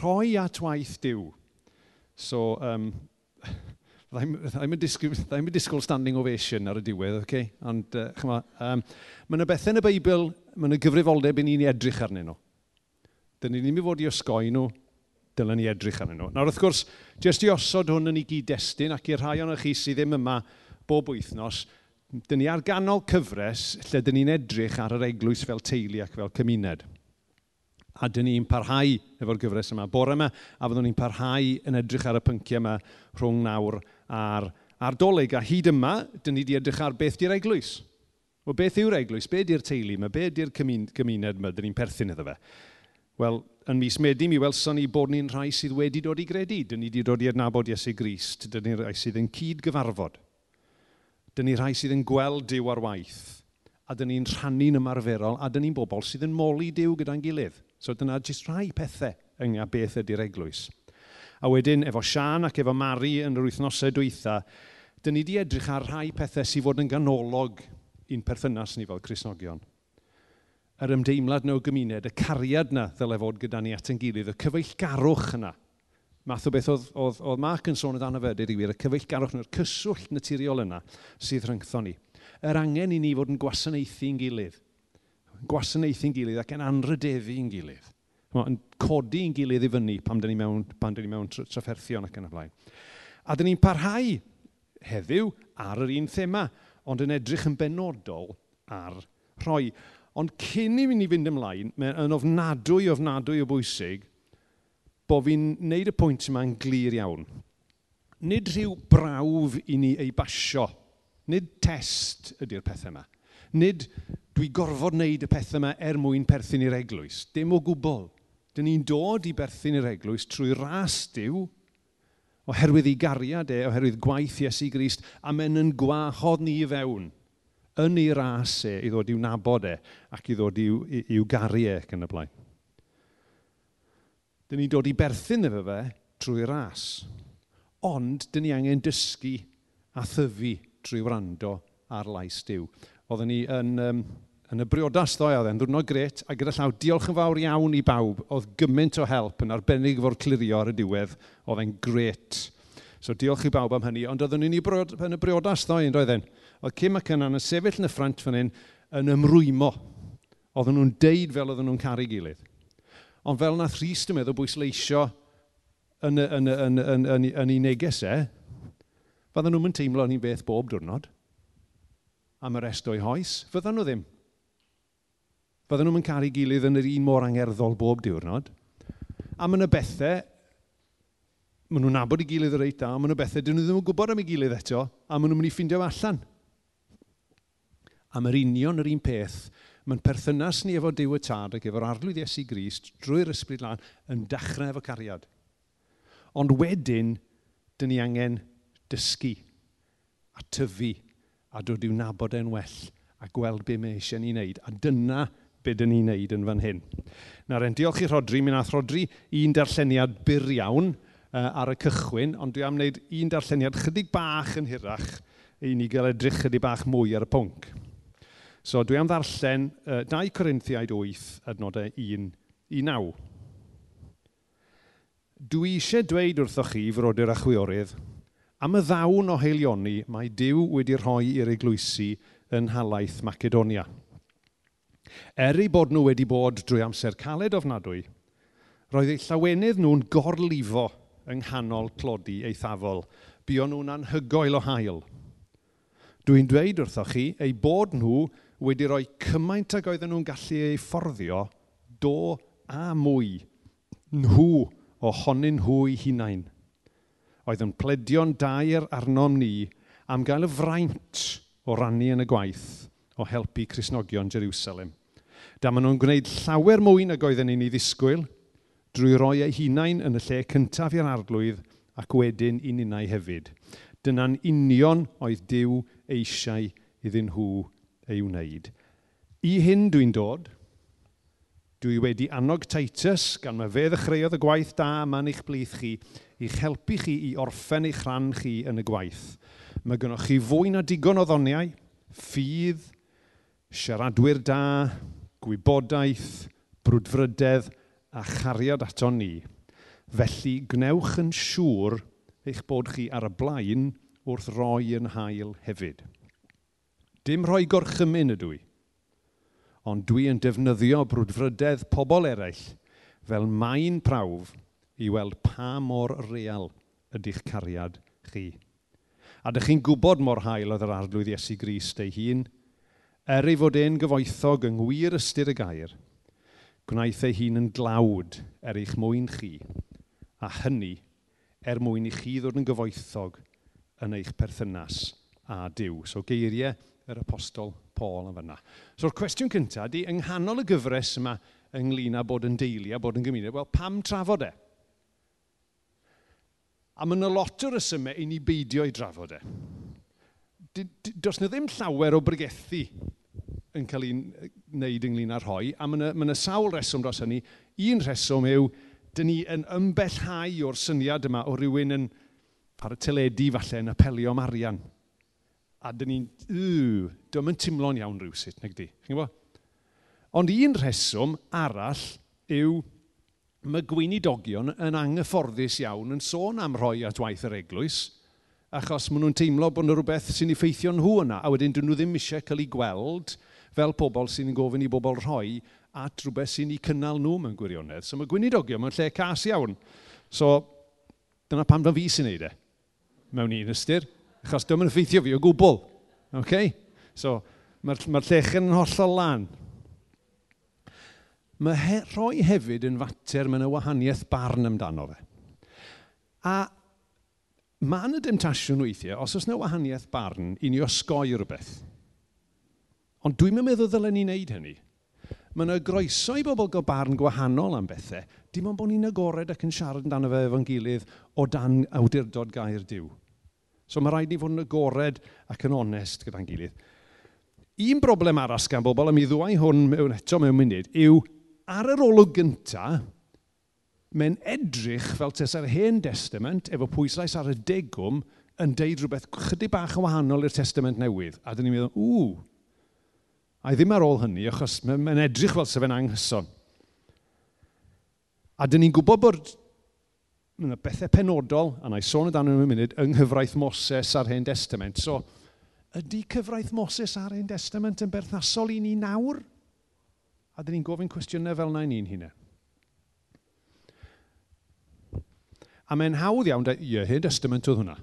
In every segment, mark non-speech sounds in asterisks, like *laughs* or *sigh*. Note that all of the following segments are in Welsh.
rhoi at waith diw. So, um, *laughs* ddim yn disgwyl, disgwyl standing ovation ar y diwedd, okay? ond uh, chyma, um, mae yna bethau yn y Beibl, mae yna gyfrifoldeb i ni'n edrych arnyn nhw. Dyn ni'n mynd i fod i osgoi nhw, dylen ni edrych arnyn nhw. Nawr wrth gwrs, jyst i osod hwn yn ei gyd-destun ac i'r rhai o'n chi sydd ddim yma bob wythnos, dyn ni ar ganol cyfres lle dyn ni'n edrych ar yr eglwys fel teulu ac fel cymuned a dyn ni'n parhau efo'r gyfres yma. Bore yma, a fyddwn ni'n parhau yn edrych ar y pynciau yma rhwng nawr a'r ardolig. A hyd yma, dyn ni wedi edrych ar beth di'r eglwys. Wel, beth yw'r eglwys? Be di'r teulu yma? Be di'r cymuned yma? Dyn ni'n perthyn iddo fe. Wel, yn mis Medi, mi welson ni bod ni'n rhai sydd wedi dod i gredu. Dyn ni wedi dod i adnabod Iesu Grist. Dyn ni'n rhai sydd yn cyd-gyfarfod. Dyn ni'n rhai sydd yn gweld Dyw ar waith. A dyn ni'n rhannu'n ymarferol. A dyn ni'n bobl sydd yn moli Dyw gyda'n gilydd. So dyna jyst rhai pethau yng beth ydy'r eglwys. A wedyn, efo Sian ac efo Mari yn yr wythnosau dwytha, dyn ni wedi edrych ar rhai pethau sydd fod yn ganolog i'n perthynas ni fel Cresnogion. Yr ymdeimlad na o gymuned, y cariad na ddylai fod gyda ni at yn gilydd, y cyfeillgarwch yna. Math o beth oedd, oedd, oedd Mark yn sôn amdano fe, dweud i wir, y cyfeillgarwch na'r cyswllt naturiol yna sydd rhyngthon ni. Yr angen i ni fod yn gwasanaethu'n gilydd, gwasanaethu'n gilydd ac yn anrydeddu'n gilydd. Yn codi'n gilydd i fyny pam dyn ni mewn, pam dyn ni mewn trafferthion ac yn y blaen. A dyn ni'n parhau heddiw ar yr un thema, ond yn edrych yn benodol ar rhoi. Ond cyn i mi ni fynd ymlaen, mae'n ofnadwy ofnadwy o bwysig bod fi'n neud y pwynt yma'n glir iawn. Nid rhyw brawf i ni ei basio. Nid test ydy'r pethau yma. Nid dwi gorfod wneud y pethau yma er mwyn perthyn i'r eglwys. Dim o gwbl. Dyn ni'n dod i berthyn i'r eglwys trwy ras diw, oherwydd ei gariad e, oherwydd gwaith Iesu Grist, a men yn gwahodd ni i fewn yn ei ras e i ddod i'w nabod e ac i ddod i'w, i'w gari e ac yn y blaen. Dyn ni'n dod i berthyn efo fe trwy ras, ond dyn ni angen dysgu a thyfu trwy wrando ar lais diw. Oedden ni yn um, Yn y briodas ddoe oedd e'n ddwrnod gret a gyda llaw diolch yn fawr iawn i bawb. Oedd gymaint o help yn arbennig fo'r clirio ar y diwedd. Oedd e'n gret. So diolch i bawb am hynny. Ond oedden ni'n yn y briodas ddoe yn doedd e'n. Oedd Cym ac yna'n yn sefyll yn y ffrant fan hyn yn ymrwymo. Oedden nhw'n deud fel oedden nhw'n caru gilydd. Ond fel nath Rhys dim meddwl bwysleisio yn, yn, yn, yn, yn, yn, e, yn ei negesau, fydden nhw'n teimlo ni'n beth bob diwrnod am y rest o'i hoes. Fydden nhw ddim. Bydden nhw'n caru gilydd yn yr un mor angerddol bob diwrnod. A mae yna bethau, maen nhw'n nabod i gilydd yr reit da, mae yna bethau dyn nhw ddim yn gwybod am ei gilydd eto, a maen nhw'n mynd i ffindio allan. A mae'r union yr un peth, mae'n perthynas ni efo Dyw y Tad ac efo'r arlwydd Iesu Grist drwy'r ysbryd lan yn dechrau efo cariad. Ond wedyn, dyn ni angen dysgu a tyfu a dod i'w nabod e'n well a gweld be mae eisiau ni wneud. A dyna be dyn ni'n neud yn fan hyn. Nawr en, diolch i Rodri, mi nath Rodri un darlleniad byr iawn uh, ar y cychwyn, ond dwi am wneud un darlleniad chydig bach yn hirach i ni gael edrych chydig bach mwy ar y pwnc. So dwi am ddarllen uh, 2 Corinthiaid 8, adnodau 1 i 9. Dwi eisiau dweud wrthoch chi, frodyr a chwiorydd, am y ddawn o heilioni mae Dyw wedi rhoi i'r eglwysi yn halaeth Macedonia Er eu bod nhw wedi bod drwy amser caled ofnadwy, roedd eu llawenydd nhw'n gorlifo yng nghanol clodi eithafol. Buon nhw'n anhygoel o hael. Dwi'n dweud wrthoch chi eu bod nhw wedi rhoi cymaint ag oedden nhw'n gallu ei fforddio do a mwy nhw ohonyn nhw eu hunain. Oedd yn pledio'n dair arnom ni am gael y fraint o rannu yn y gwaith o helpu Cresnogion Jerusalem. Da maen nhw'n gwneud llawer mwy nag oedden ni'n ei ddisgwyl drwy roi eu hunain yn y lle cyntaf i'r arglwydd ac wedyn i ninnau hefyd. Dyna'n union oedd Dyw eisiau iddyn nhw ei wneud. I hyn dwi'n dod, dwi wedi annog Titus gan mae fe ddechreuodd y gwaith da yma'n eich blith chi i'ch helpu chi i orffen eich rhan chi yn y gwaith. Mae gennych chi fwy na digon o ddoniau, ffydd, siaradwyr da, gwybodaeth, brwdfrydedd a chariad ato ni. Felly gnewch yn siŵr eich bod chi ar y blaen wrth roi yn hael hefyd. Dim rhoi gorchymyn ydw i, ond dwi yn defnyddio brwdfrydedd pobl eraill fel mae'n prawf i weld pa mor real ydych cariad chi. A dych chi'n gwybod mor hael oedd yr arglwydd Iesu Grist ei hun – er ei fod e'n gyfoethog yng ngwir ystyr y gair, gwnaeth ei hun yn glawd er eich mwyn chi, a hynny er mwyn i chi ddod yn gyfoethog yn eich perthynas a Dyw. So geiriau yr apostol Paul yn fyna. So'r cwestiwn cyntaf ydy, yng nghanol y gyfres yma ynglyn â bod yn deulu a bod yn gymuned, wel, pam trafod e? A mae yna lot o resymau i ni beidio i drafod e does yna ddim llawer o brygethu yn cael ei wneud ynglyn â'r rhoi, a mae yna sawl reswm dros hynny. Un reswm yw, dyn ni yn ymbellhau o'r syniad yma o rywun yn ar y teledu falle yn apelio am arian. A dyn ni'n, yw, dwi'n yn teimlo'n iawn rhywsut, nag di. Ond un reswm arall yw mae gweinidogion yn anghyfforddus iawn yn sôn am rhoi at waith yr eglwys – achos maen nhw'n teimlo bod yna rhywbeth sy'n effeithio nhw yna, a wedyn dyn nhw ddim eisiau cael ei gweld fel pobl sy'n gofyn i bobl rhoi at rhywbeth sy'n ei cynnal nhw mewn gwirionedd. So mae gwynidogion mewn lle cas iawn. So dyna pam da fi sy'n neud e, mewn un ystyr, achos dyma'n effeithio fi o gwbl. Okay? So mae'r mae, r, ma llechen yn hollol lan. Mae he, rhoi hefyd yn fater mewn y wahaniaeth barn amdano fe. A mae yna demtasiwn weithiau, os oes yna wahaniaeth barn, i ni osgoi rhywbeth. Ond dwi'n meddwl ddylen ni wneud hynny. Mae yna groeso i bobl gael barn gwahanol am bethau, dim ond bod ni'n agored ac yn siarad amdano fe efo'n gilydd o dan awdurdod gair diw. So mae rhaid ni fod yn agored ac yn onest gyda'n gilydd. Un broblem aras gan bobl, a mi ddwau hwn mewn eto mewn munud, yw ar yr olwg gyntaf, mae'n edrych fel tes ar hen testament, efo pwyslais ar y degwm, yn deud rhywbeth chydig bach yn wahanol i'r testament newydd. A dyn ni'n meddwl, ww, a ddim ar ôl hynny, achos mae'n edrych fel sef yn anghyson. A dyn ni'n gwybod bod yna bethau penodol, a na i sôn amdano nhw yn munud, yng nghyfraith Moses a'r Hen Testament. So, ydy cyfraith Moses a'r Hen Testament yn berthnasol i ni nawr? A dyn ni'n gofyn cwestiynau fel na i ni'n hunain. A mae'n hawdd iawn, ie, hyn testament oedd hwnna.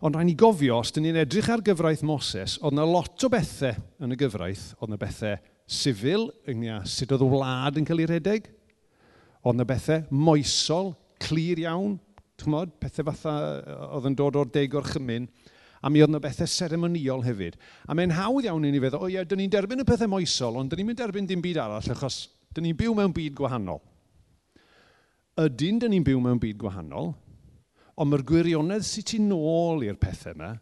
Ond rhaid ni gofio, os dyn ni'n edrych ar gyfraith Moses, oedd yna lot o bethau yn y gyfraith. Oedd yna bethau sifil, yngnia sut oedd y wlad yn cael ei redeg. Oedd yna bethau moesol, clir iawn, chmod, pethau fatha oedd yn dod o'r deg o'r chymyn. A mi oedd yna bethau seremoniol hefyd. A mae'n hawdd iawn i ni feddwl, o ie, dyn ni'n derbyn y pethau moesol, ond dyn ni'n derbyn dim byd arall, achos dyn ni'n byw mewn byd gwahanol ydy'n dyn ni'n byw mewn byd gwahanol, ond mae'r gwirionedd sy'n ti nôl i'r pethau yma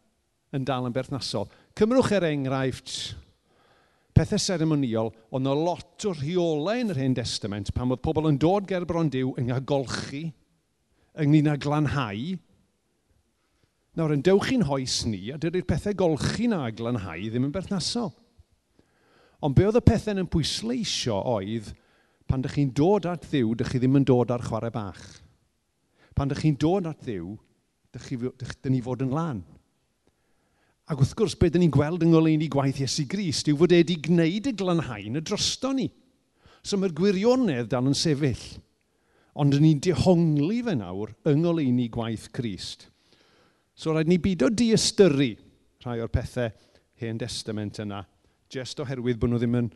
yn dal yn berthnasol. Cymrwch er enghraifft pethau seremoniol, ond o lot o rheolau yn yr Hen Testament pan oedd pobl yn dod ger bron diw yng nghagolchi, ynglyn â glanhau. Nawr, yn dewch i'n hoes ni, a dydy'r pethau golchi na glanhau ddim yn berthnasol. Ond be oedd y pethau yn pwysleisio oedd pan ydych chi'n dod at ddiw, ydych chi ddim yn dod ar chwarae bach. Pan ydych chi'n dod at ddiw, ydych chi, dyn ni fod yn lan. Ac wrth gwrs, beth ydyn ni'n gweld yng ngoleini gwaith Iesu Grist yw fod e wedi gwneud y glanhain y drosto ni. So mae'r gwirionedd dan yn sefyll. Ond ydyn ni'n dehongli fe nawr yng ngoleini gwaith Crist. So rhaid ni bido di ystyru rhai o'r pethau hen testament yna, jyst oherwydd bod nhw ddim yn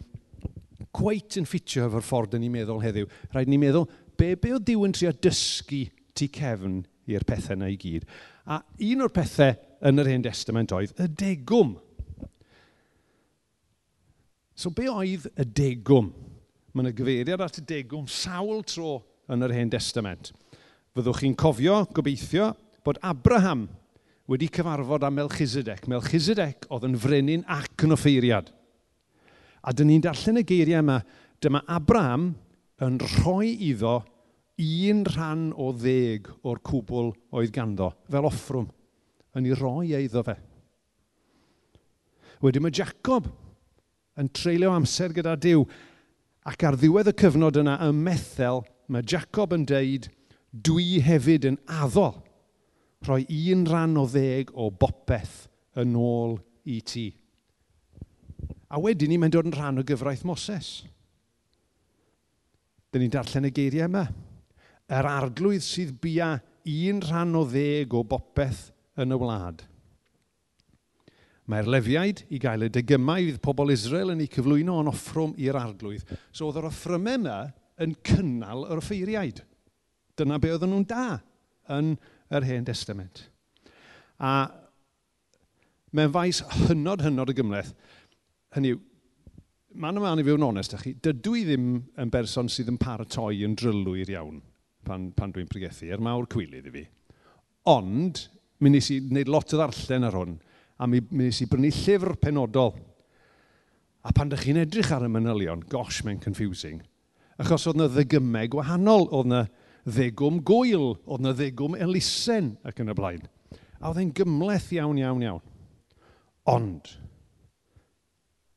cweit yn ffitio efo'r ffordd ni'n meddwl heddiw. Rhaid ni'n meddwl, be, be o Dyw yn trio dysgu tu cefn i'r pethau yna i gyd? A un o'r pethau yn yr Hen Testament oedd y degwm. So be oedd y degwm? Mae yna gyfeiriad at y degwm sawl tro yn yr Hen Testament. Fyddwch chi'n cofio, gobeithio, bod Abraham wedi cyfarfod â Melchizedek. Melchizedek oedd yn frenin ac yn offeiriad. A dyn ni'n darllen y geiriau yma, dyma Abraham yn rhoi iddo un rhan o ddeg o'r cwbl oedd ganddo, fel offrwm, yn ei roi e iddo fe. Wedyn mae Jacob yn treulio amser gyda Dyw, ac ar ddiwedd y cyfnod yna y Methel, mae Jacob yn deud, dwi hefyd yn addo rhoi un rhan o ddeg o bopeth yn ôl i ti. A wedyn ni, mae'n dod yn rhan o gyfraith Moses. Dyna ni'n darllen y geiriau yma. Yr arglwydd sydd bia un rhan o ddeg o bopeth yn y wlad. Mae'r lefiaid i gael y degymau fydd pobl Israel yn ei cyflwyno yn offrwm i'r arglwydd. So oedd yr offrymau yma yn cynnal yr offeiriaid. Dyna be oedden nhw'n da yn yr Hen Testament. A mewn faes hynod hynod y gymleth, Hynny yw, ma'n yma i fyw'n onest chi, dydw i ddim yn berson sydd yn paratoi yn drylwyr iawn pan, pan dwi'n pregethu, er mawr cwilydd i fi. Ond, mi nes i wneud lot o ddarllen ar hwn, a mi, mi nes i brynu llyfr penodol. A pan ydych chi'n edrych ar y manylion, gosh, mae'n confusing. Achos oedd yna ddegymau gwahanol, oedd yna ddegwm gwyl, oedd yna ddegwm elusen ac yn y blaen. A oedd e'n gymleth iawn, iawn, iawn. Ond,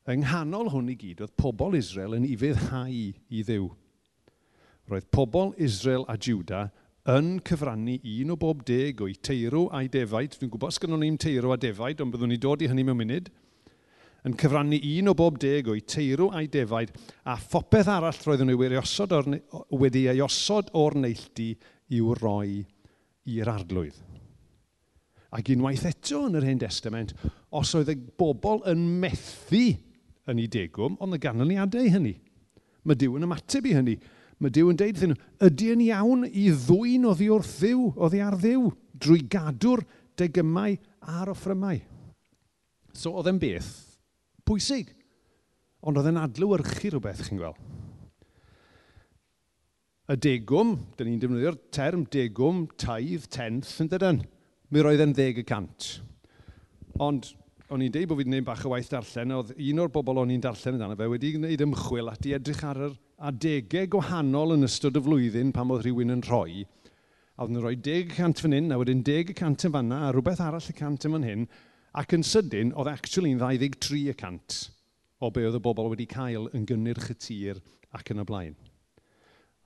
Yng nghanol hwn i gyd, oedd pobl Israel yn ifeddhau i ddiw. Roedd pobl Israel a Juda yn cyfrannu un o bob deg o'i teirw a'i defaid. Dwi'n gwybod sgan ni'n teirw a defaid, ond byddwn ni dod i hynny mewn munud. Yn cyfrannu un o bob deg o'i teirw a'i defaid, a phopeth arall roedden nhw wedi ei osod o'r neilltu i'w roi i'r arglwydd. Ac unwaith eto yn yr Hen Testament, os oedd y bobl yn methu yn ei degwm, ond y ganlyniadau hynny. Mae Dyw yn ymateb i hynny. Mae Dyw yn deud nhw, ydy yn iawn i ddwy'n oddi wrth ddiw, oddi ar ddiw, drwy gadw'r degymau a'r offrymau. So oedd e'n beth pwysig, ond oedd e'n adlywyrchu rhywbeth, chi'n gweld. Y degwm, dyn ni'n defnyddio'r term degwm, taidd, tenth, yn dydyn. Mi roedd e'n ddeg y cant. Ond o'n i'n deud bod fi'n gwneud bach o waith darllen, oedd un o'r bobl o'n i'n darllen amdano fe wedi gwneud ymchwil at i edrych ar yr adegau gwahanol yn ystod y flwyddyn pan oedd rhywun yn rhoi. A oedd nhw'n rhoi 10 cant fan hyn, a wedyn 10 cant yn fanna, a rhywbeth arall y cant yn fan hyn, ac yn sydyn oedd actually'n 23 cant o be oedd y bobl wedi cael yn gynnyrch y tir ac yn y blaen.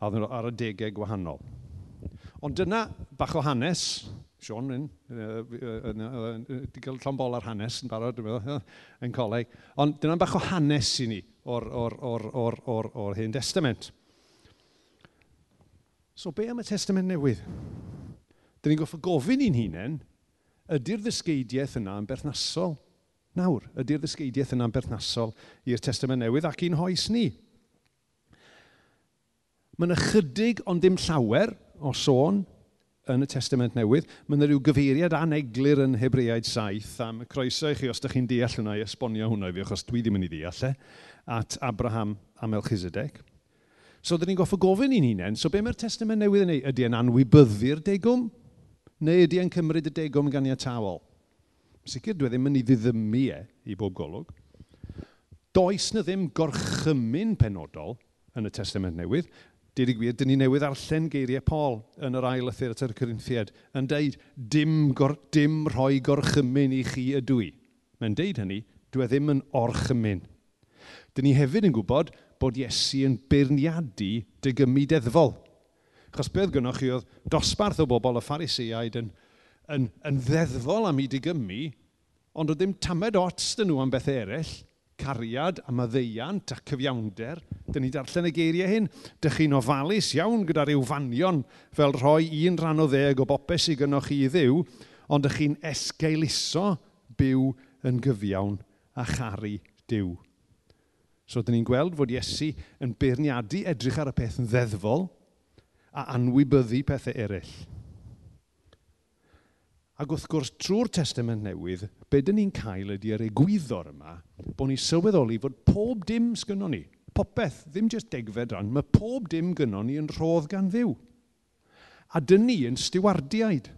A oedd nhw ar y degau gwahanol. Ond dyna bach o hanes, Sean yn, wedi cael llombol ar hanes yn barod, dwi'n meddwl, yn coleg. Ond dyna bach o hanes i ni o'r, or, or, or, or, or hyn testament. So be am y testament newydd? Dyn ni'n goffa gofyn i'n hunain, ydy'r ddysgeidiaeth yna yn berthnasol nawr? Ydy'r ddysgeidiaeth yna yn berthnasol i'r testament newydd ac i'n hoes ni? Mae'n ychydig ond dim llawer o sôn yn y Testament Newydd, mae yna rhyw gyfeiriad aneglur yn Hebreaid 7 am y croeso i chi os ydych chi'n deall hwnna i esbonio hwnna i fi, achos dwi ddim yn ei deall, e, at Abraham a Melchizedek. So, dyn ni'n goffa gofyn i'n hunain, so be mae'r Testament Newydd yn ei? Ydy e'n anwybyddu'r degwm? Neu ydy e'n cymryd y degwm gan i atawol? Sicr, dwi e ddim yn ei ddiddymu e i bob golwg. Does na ddim gorchymyn penodol yn y Testament Newydd, Dyd i gwir, dyn ni newydd arllen geiriau Paul yn yr ail ythyr at yr Corinthiad, yn deud, dim, gor, dim rhoi gorchymyn i chi ydw i. Mae'n deud hynny, dwi e ddim yn orchymyn. Dyn ni hefyd yn gwybod bod Iesu yn beirniadu dy gymudeddfol. Chos beth gynnwch chi oedd dosbarth o bobl y pharisiaid yn, yn, yn ddeddfol am i digymu, ond oedd ddim tamed ots dyn nhw am beth eraill, cariad a y a cyfiawnder, Dyna ni darllen y geiriau hyn. Dych chi'n ofalus iawn gyda rhyw fanion fel rhoi un rhan o ddeg o bopeth sydd gynnwch chi i ddiw, ond dych chi'n esgeiluso byw yn gyfiawn a charu diw. So, dyn ni'n gweld fod Iesu yn beirniadu edrych ar y peth yn ddeddfol a anwybyddu pethau eraill. Ac wrth gwrs, trwy'r testament newydd, be dyn ni'n cael ydy yr egwyddor yma bod ni sylweddoli fod pob dim sgynnon ni, popeth, ddim jyst degfed rhan, mae pob dim gynnon ni yn rhodd gan ddiw. A dyn ni yn stiwardiaid.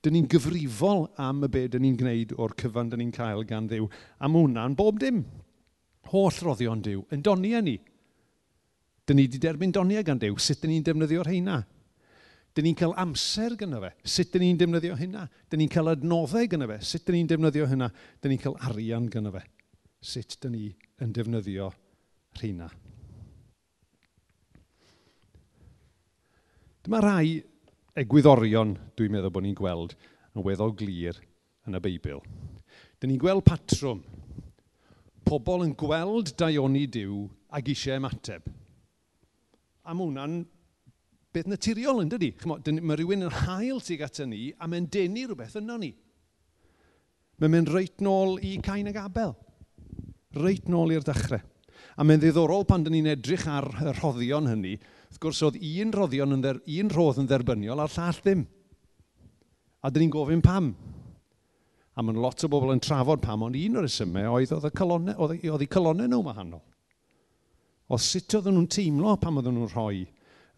Dyn ni'n gyfrifol am y be dyn ni'n gwneud o'r cyfan dyn ni'n cael gan ddiw. A mae hwnna'n bob dim. Holl roddion diw, yn doniau ni. Dyn ni wedi derbyn doniau gan diw, sut dyn ni'n defnyddio'r heina? Dyn ni'n cael amser gyda fe. Sut dyn ni'n defnyddio hynna? Dyn ni'n cael adnoddau gyda fe. Sut dyn ni'n defnyddio hynna? Dyn ni'n cael arian gyda fe. Sut dyn ni yn defnyddio rheina? Dyma rai egwyddorion dwi'n meddwl bod ni'n gweld yn weddol glir yn y Beibl. Dyn ni'n gweld patrwm. Pobl yn gweld daioni diw ac eisiau ymateb. Am hwnna'n beth naturiol yn dydy. Mae rhywun yn hael tuag at ni a mae'n denu rhywbeth yno ni. Mae'n mynd reit nôl i Cain ag Abel. Reit nôl i'r dechrau. A mae'n ddiddorol pan dyn ni'n edrych ar y rhoddion hynny, wrth gwrs oedd un, roddion yn dder, un rodd yn dderbyniol a'r llall ddim. A dyn ni'n gofyn pam. A mae'n lot o bobl yn trafod pam, ond un o'r resymau oedd oedd, y colonne, oedd, oedd eu colonnau nhw'n wahanol. O sut oedden nhw'n teimlo pam oedden nhw'n rhoi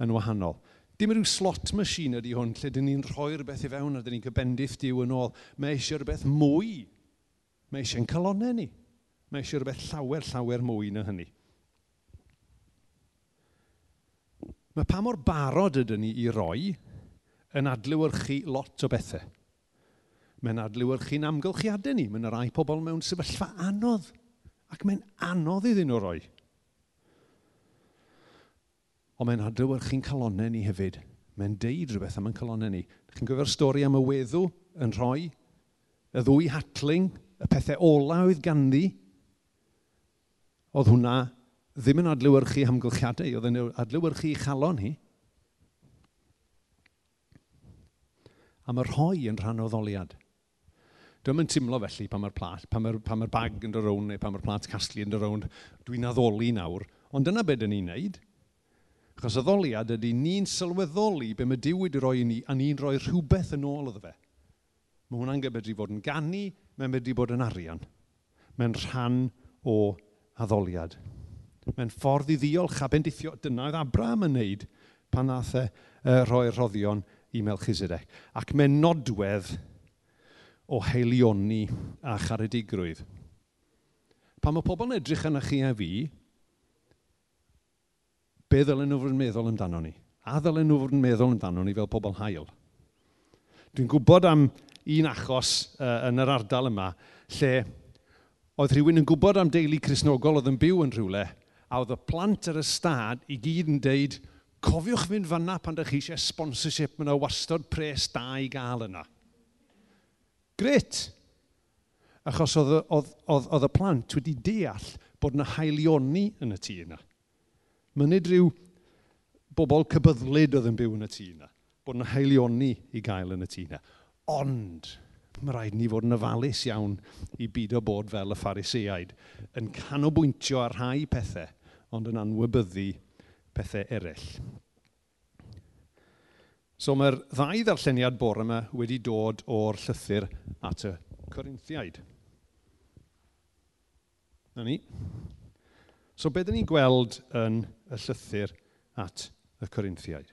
yn wahanol. Dim rhyw slot machine ydy hwn, lle dyn ni'n rhoi'r beth i fewn a dyn ni'n gybendiff diw yn ôl. Mae eisiau rhywbeth mwy. Mae eisiau'n calonau ni. Mae eisiau rhywbeth llawer, llawer mwy na hynny. Mae pa mor barod ydyn ni i roi yn adlywyrchu lot o bethau. Mae'n adlywyrchu'n amgylchiadau ni. Mae'n rai pobl mewn sefyllfa anodd. Ac mae'n anodd iddyn nhw roi ond mae'n adlewyrchu'n calonau ni hefyd. Mae'n deud rhywbeth am yn calonau ni. Chi'n gyfer stori am y weddw yn rhoi, y ddwy hatling, y pethau ola oedd ganddi, oedd hwnna ddim yn adlewyrchu hamgylchiadau, oedd yn adlewyrchu chalon hi. A mae'r rhoi yn rhan o ddoliad. Dwi'n mynd teimlo felly pan mae'r plat, pan mae'r pa ma bag yn dod rown neu pan mae'r plat casglu yn dod rown. dwi'n addoli nawr. Ond dyna beth dyn ni'n neud. Achos addoliad ydy ni'n sylweddoli be mae Dyw wedi rhoi i ni, a ni'n rhoi rhywbeth yn ôl iddo fe. Mae hwnna'n gyfedru fod yn gannu, mae'n medru bod yn arian. Mae'n rhan o addoliad. Mae'n ffordd i ddiolch a bendithio. Dyna oedd Abraham yn neud pan nath e, e uh, rhoi'r roddion i Melchizedek. Ac mae'n nodwedd o heilioni a charedigrwydd. Pan mae pobl yn edrych yna chi a fi, be ddylen nhw fod yn meddwl amdano ni. A ddylen nhw fod yn meddwl amdano ni fel pobl hael. Dwi'n gwybod am un achos uh, yn yr ardal yma lle oedd rhywun yn gwybod am deulu Cresnogol oedd yn byw yn rhywle a oedd y plant ar y stad i gyd yn deud cofiwch fynd fanna pan ydych chi eisiau sponsorship mae yna wastod pres da i gael yna. Gret! Achos oedd, oedd, oedd, oedd y plant wedi deall bod yna haelioni yn y tŷ yna. Mae nid rhyw bobl cybyddlid oedd yn byw yn y tŷ yna, bod yn heilioni i gael yn y tŷ yna. Ond, mae rhaid ni fod yn ofalus iawn i byd o bod fel y phariseaid, yn canolbwyntio ar rhai pethau, ond yn anwybyddu pethau eraill. So mae'r ddau ddarlleniad bore yma wedi dod o'r llythyr at y Corinthiaid. Na ni. So beth ni'n gweld yn y llythyr at y Corinthiaid.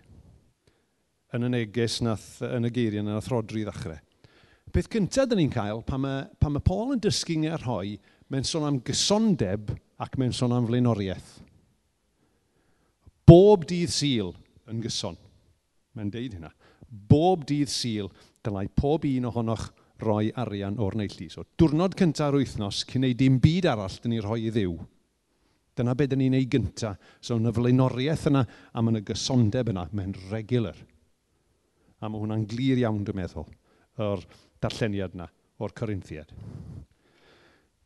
Yn y neges nath, yn y geiriau nath Rodri ddechrau. Peth cyntaf dyn ni'n cael pan mae, pan mae Paul yn dysgu ni ar hoi, mae'n sôn am gysondeb ac mae'n sôn am flaenoriaeth. Bob dydd syl yn gyson. Mae'n deud hynna. Bob dydd syl, dylai pob un ohonoch roi arian o'r neillu. So, diwrnod cyntaf yr wythnos, cyn ei dim byd arall dyn ni rhoi i ddiw Dyna beth ni'n ei gynta. So yna flaenoriaeth yna a mae yna gysondeb yna. Mae'n regular. A mae hwnna'n glir iawn, dwi'n meddwl, o'r darlleniad yna, o'r Corinthiad.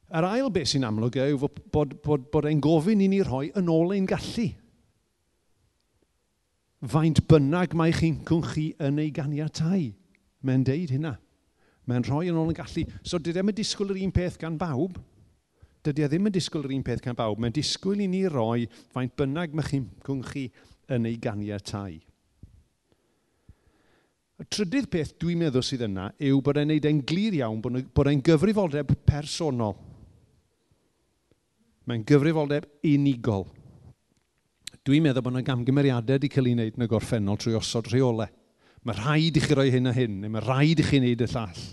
Yr ail beth sy'n amlwg yw bod, bod, bod, bod e'n gofyn i ni rhoi yn ôl ein gallu. Faint bynnag mae chi'n cwng chi yn ei ganiatau. Mae'n deud hynna. Mae'n rhoi yn ôl yn gallu. So, dydw i'n disgwyl yr un peth gan bawb dydy e ddim yn disgwyl yr un peth gan bawb. Mae'n disgwyl i ni roi faint bynnag mae chi'n chi yn ei ganiatau. Y trydydd peth dwi'n meddwl sydd yna yw bod e'n neud e'n glir iawn bod e'n gyfrifoldeb personol. Mae'n gyfrifoldeb unigol. Dwi'n meddwl bod yna gamgymeriadau wedi cael ei wneud yn y gorffennol trwy osod rheolau. Mae rhaid i chi roi hyn a hyn, neu mae rhaid i chi wneud y llall.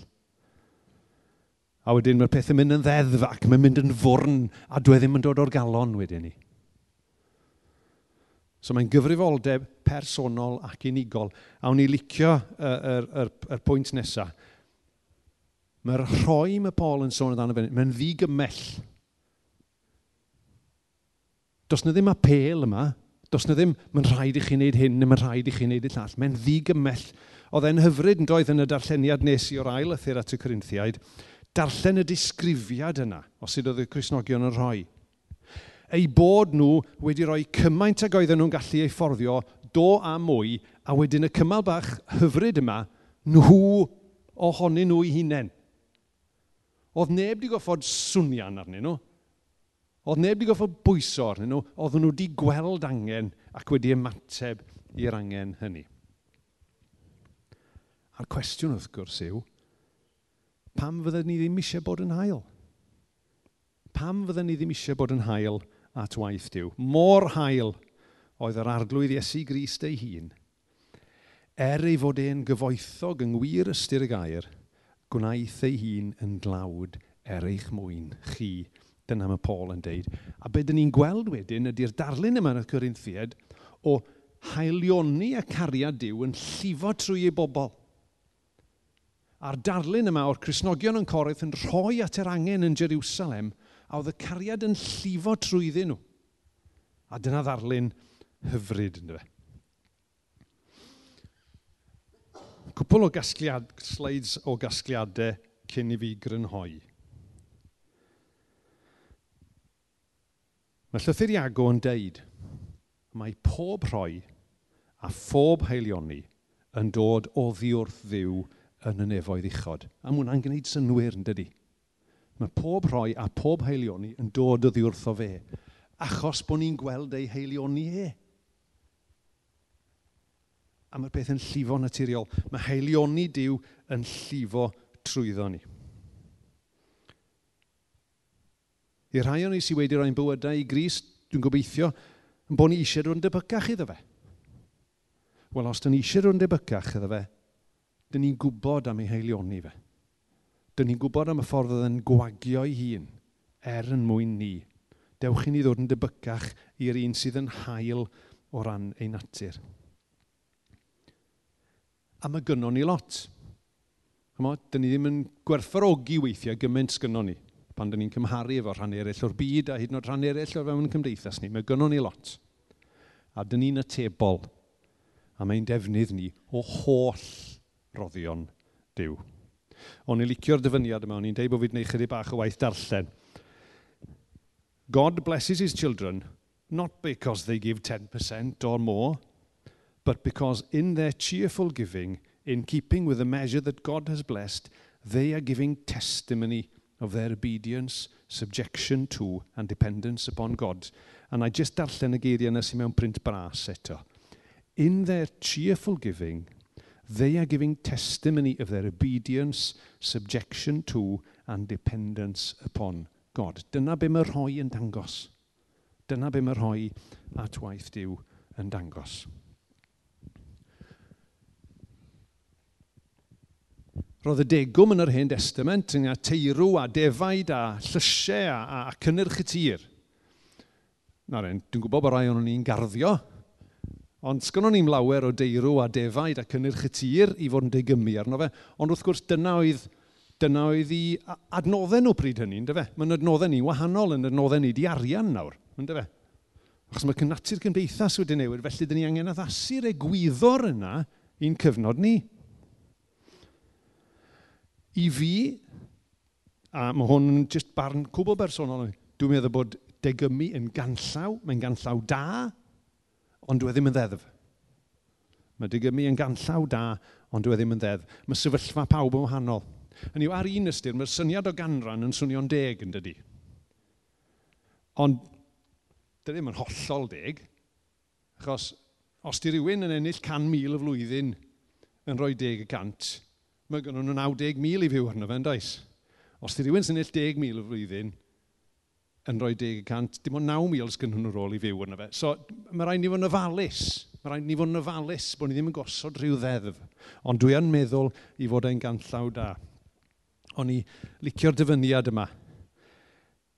A wedyn mae'r pethau mynd yn ddeddf ac mae'n mynd yn fwrn a dwi ddim yn dod o'r galon wedyn ni. So mae'n gyfrifoldeb personol ac unigol. A wni licio y, y, y, y pwynt nesaf. Mae'r rhoi mae Paul yn sôn amdano fe, mae'n ddigymell. Does na ddim apel yma, does na ddim, mae'n rhaid i chi wneud hyn, neu mae'n rhaid i chi wneud y llall. Mae'n ddigymell. Oedd e'n hyfryd yn doedd yn y darlleniad nes i o'r ail ythyr at y Corinthiaid darllen y disgrifiad yna, os sydd oedd y Cresnogion yn rhoi. Ei bod nhw wedi rhoi cymaint ag oedden nhw'n gallu ei fforddio, do a mwy, a wedyn y cymal bach hyfryd yma, nhw ohonyn nhw i hunain. Oedd neb wedi goffod swnian arnyn nhw. Oedd neb wedi goffod bwyso arnyn nhw. Oedd nhw wedi gweld angen ac wedi ymateb i'r angen hynny. A'r cwestiwn wrth gwrs yw, pam fydden ni ddim eisiau bod yn hael? Pam fydden ni ddim eisiau bod yn hael at waith diw? Mor hael oedd yr arglwydd Iesu Grist ei hun, er ei fod e'n gyfoethog yng ngwir ystyr y gair, gwnaeth ei hun yn glawd er eich mwyn chi. Dyna mae Paul yn deud. A beth dyn ni'n gweld wedyn ydy'r darlun yma yn y Corinthiad o haelioni a cariad Dyw yn llifo trwy ei bobl. A'r darlun yma o'r Cresnogion yn Corinth yn rhoi at yr angen yn Jerusalem a oedd y cariad yn llifo trwyddyn nhw. A dyna ddarlun hyfryd, ynddo fe. Cwpl o gasgliad, slides o gasgliadau cyn i fi grynhoi. Mae Llythyr Iago yn deud, mae pob rhoi a phob heilioni yn dod o ddiwrth ddiw yn y nefoedd uchod. A mae hwnna'n gwneud synwyr yn dydy. Mae pob rhoi a pob heilioni yn dod oddi wrtho fe, achos bod ni'n gweld ei heilioni e. A mae'r beth yn llifo naturiol. Mae heilioni diw yn llifo trwyddo ni. I rhai o'n i sydd wedi rhoi'n bywydau i gris, dwi'n gobeithio, yn bod ni eisiau rwy'n debycach iddo fe. Wel, os dyn ni eisiau rwy'n debycach iddo fe, dyn ni'n gwybod am ei heilioni fe. Dyn ni'n gwybod am y ffordd oedd yn gwagio ei hun er yn mwyn ni. Dewch i ni ddod yn debycach i'r un sydd yn hael o ran ei natur. A mae gynnon ni lot. Chymo, dyn ni ddim yn gwerthfarogi weithiau gymaint sgynnon ni pan dyn ni'n cymharu efo rhan eraill o'r byd a hyd yn oed rhan eraill o fewn cymdeithas ni. Mae gynnon ni lot. A dyn ni'n atebol. A mae'n defnydd ni o holl roddion Dyw. O'n i'n licio'r dyfyniad yma, o'n i'n deud bod fi'n gwneud chydig bach o waith darllen. God blesses his children not because they give 10% or more, but because in their cheerful giving, in keeping with the measure that God has blessed, they are giving testimony of their obedience, subjection to and dependence upon God. And I just darllen y geiriau yna sy'n mewn print bras eto. In their cheerful giving, They are giving testimony of their obedience, subjection to, and dependence upon God. Dyna be mae rhoi yn dangos. Dyna be mae rhoi at waith diw yn dangos. Roedd y degwm yn yr hen testament yng teirw a defaid a llysiau a, a cynnyrch y tir. Na dwi'n gwybod bod rai o'n ni'n garddio, Ond sgynnon ni'n lawer o deirw a defaid a cynnyrch y tir i fod yn deigymu arno fe. Ond wrth gwrs dyna oedd, dyna oedd i adnoddau nhw pryd hynny, ynddo fe? Mae'n adnoddau ni wahanol yn adnoddau ni di arian nawr, ynddo fe? Achos mae natur cymdeithas wedi newid, felly dyn ni angen addasu'r egwyddor yna i'n cyfnod ni. I fi, a mae hwn yn just barn cwbl bersonol, dwi'n meddwl bod degymu yn ganllaw, mae'n ganllaw da, ond dwi e ddim yn ddeddf. Mae digymu yn ganllaw da, ond dwi e ddim yn ddeddf. Mae sefyllfa pawb yn wahanol. Yn yw ar un ystyr, mae'r syniad o ganran yn swnio'n deg yn dydy. Ond, dy ddim yn hollol deg, achos os di rhywun yn ennill 100,000 y flwyddyn yn rhoi 10 y cant, mae gen nhw 90,000 i fyw arno fe, yn does? Os di rhywun sy'n ennill 10,000 y flwyddyn, yn rhoi 10%, dim ond 9,000 sgyn nhw'n rôl i fyw yna fe. So mae rhaid ni fod yn ofalus. Mae rhaid ni fod yn ofalus bod ni ddim yn gosod rhyw ddeddf. Ond dwi yn meddwl i fod e'n ganllaw da. O'n i licio'r dyfyniad yma.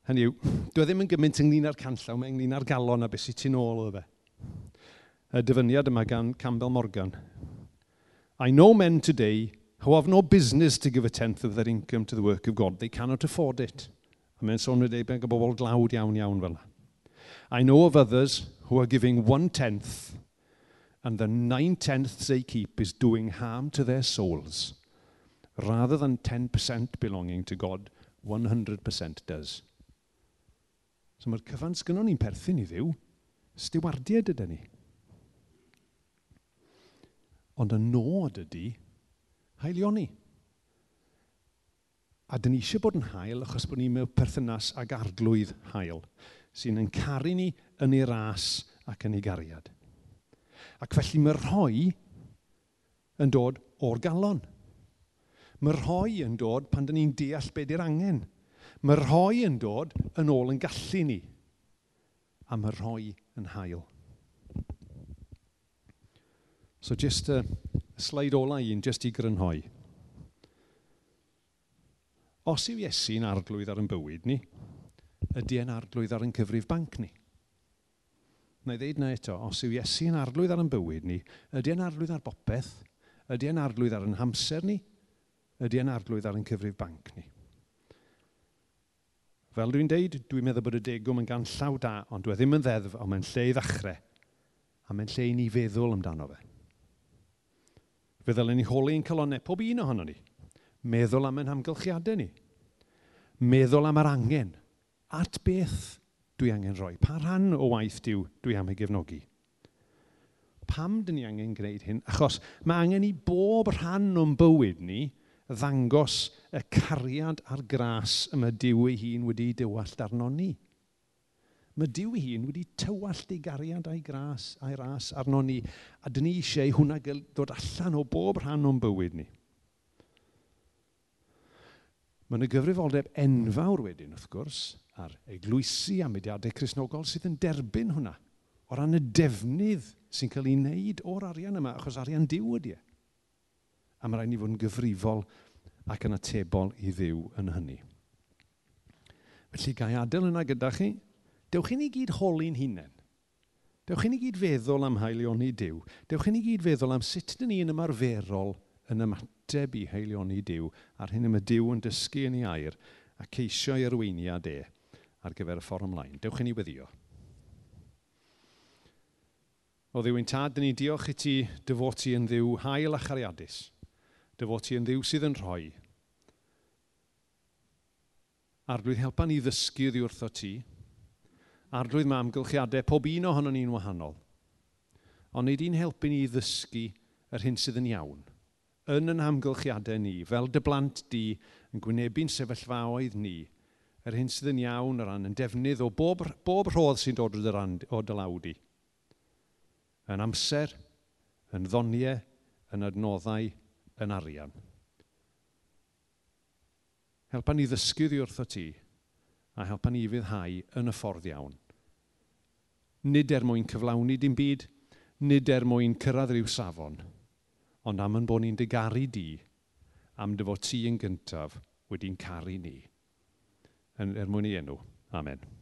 Hynny yw, dwi ddim yn gymaint ynglyn â'r canllaw, mae ynglyn â'r galon a beth sy'n tu ôl o fe. Y dyfyniad yma gan Campbell Morgan. I know men today who have no business to give a tenth of their income to the work of God. They cannot afford it. A mae'n sôn wedi bod yn bobl glawd iawn iawn fel yna. I know of others who are giving one-tenth and the nine-tenths they keep is doing harm to their souls. Rather than 10% belonging to God, 100% does. So mae'r cyfan sgynnon ni'n perthyn i ddiw, stiwardiad ydy ni. Ond y nod ydy, haelio ni. A dyn ni eisiau bod yn hael achos bod ni'n mewn perthynas ag arglwydd hael sy'n yn caru ni yn ei ras ac yn ei gariad. Ac felly mae rhoi yn dod o'r galon. Mae rhoi yn dod pan dyn ni'n deall beth yw'r angen. Mae rhoi yn dod yn ôl yn gallu ni. A mae rhoi yn hael. So just a, a sleid ola un, just i grynhoi. Os yw Iesu'n arglwydd ar yn bywyd ni, ydy e'n arglwydd ar yn cyfrif banc ni. Na i ddeud na eto, os yw Iesu'n arglwydd ar yn bywyd ni, ydy e'n arglwydd ar bopeth, ydy e'n arglwydd ar yn hamser ni, ydy e'n arglwydd ar yn cyfrif banc ni. Fel dwi'n deud, dwi'n meddwl bod y degwm yn ganllaw da, ond dwi e ddim yn ddeddf, ond mae'n lle i ddechrau, a mae'n lle i ni feddwl amdano fe. Fe ddylen ni holi ein colonnau, pob un ohono ni. Meddwl am ein hamgylchiadau ni. Meddwl am yr angen. At beth dwi angen rhoi? Pa rhan o waith diw dwi am ei gefnogi? Pam dyn ni angen gwneud hyn? Achos mae angen i bob rhan o'n bywyd ni ddangos y cariad a'r gras y mae diw ei hun wedi dywallt arno ni. Mae diw ei hun wedi tywallt ei gariad a'i gras a'i ras arno ni, a dyn ni eisiau hwnna dod allan o bob rhan o'n bywyd ni. Mae yna gyfrifoldeb enfawr wedyn, wrth gwrs, ar eglwysi a mediadau crisnogol sydd yn derbyn hwnna o ran y defnydd sy'n cael ei wneud o'r arian yma, achos arian diw ydy e. A mae rhaid ni fod yn gyfrifol ac yn atebol i ddiw yn hynny. Felly gai adael yna gyda chi, dewch i ni gyd holi'n hunain. Dewch i ni gyd feddwl am haelioni diw. Dewch i ni gyd feddwl am sut dyn ni yn ymarferol yn ymateb i heilioni Dyw ar hyn y mae Dyw yn dysgu yn ei air a ceisio i arweiniad e ar gyfer y ffordd ymlaen. Dewch i ni weddio. O ddiwy'n tad, dyn ni diolch i ti dyfoti yn ddiw hael a chariadus. Dyfoti yn ddiw sydd yn rhoi. Arglwydd helpa ni ddysgu ddi wrtho ti. Arglwydd mae amgylchiadau pob un ohono ni'n wahanol. Ond nid i'n helpu ni ddysgu yr hyn sydd yn iawn – yn yn hamgylchiadau ni, fel dy blant di yn gwynebu'n sefyllfaoedd ni, yr hyn sydd yn iawn o ran yn defnydd o bob, bob rhodd sy'n dod o dy lawdi. Yn amser, yn ddoniau, yn adnoddau, yn arian. Helpa ni ddysgu ddi wrtho ti a helpa ni fyddhau yn y ffordd iawn. Nid er mwyn cyflawni dim byd, nid er mwyn cyrraedd rhyw safon, ond am yn bod ni'n digaru di am dy fod ti yn gyntaf wedi'n caru ni. Yn er mwyn i enw. Amen.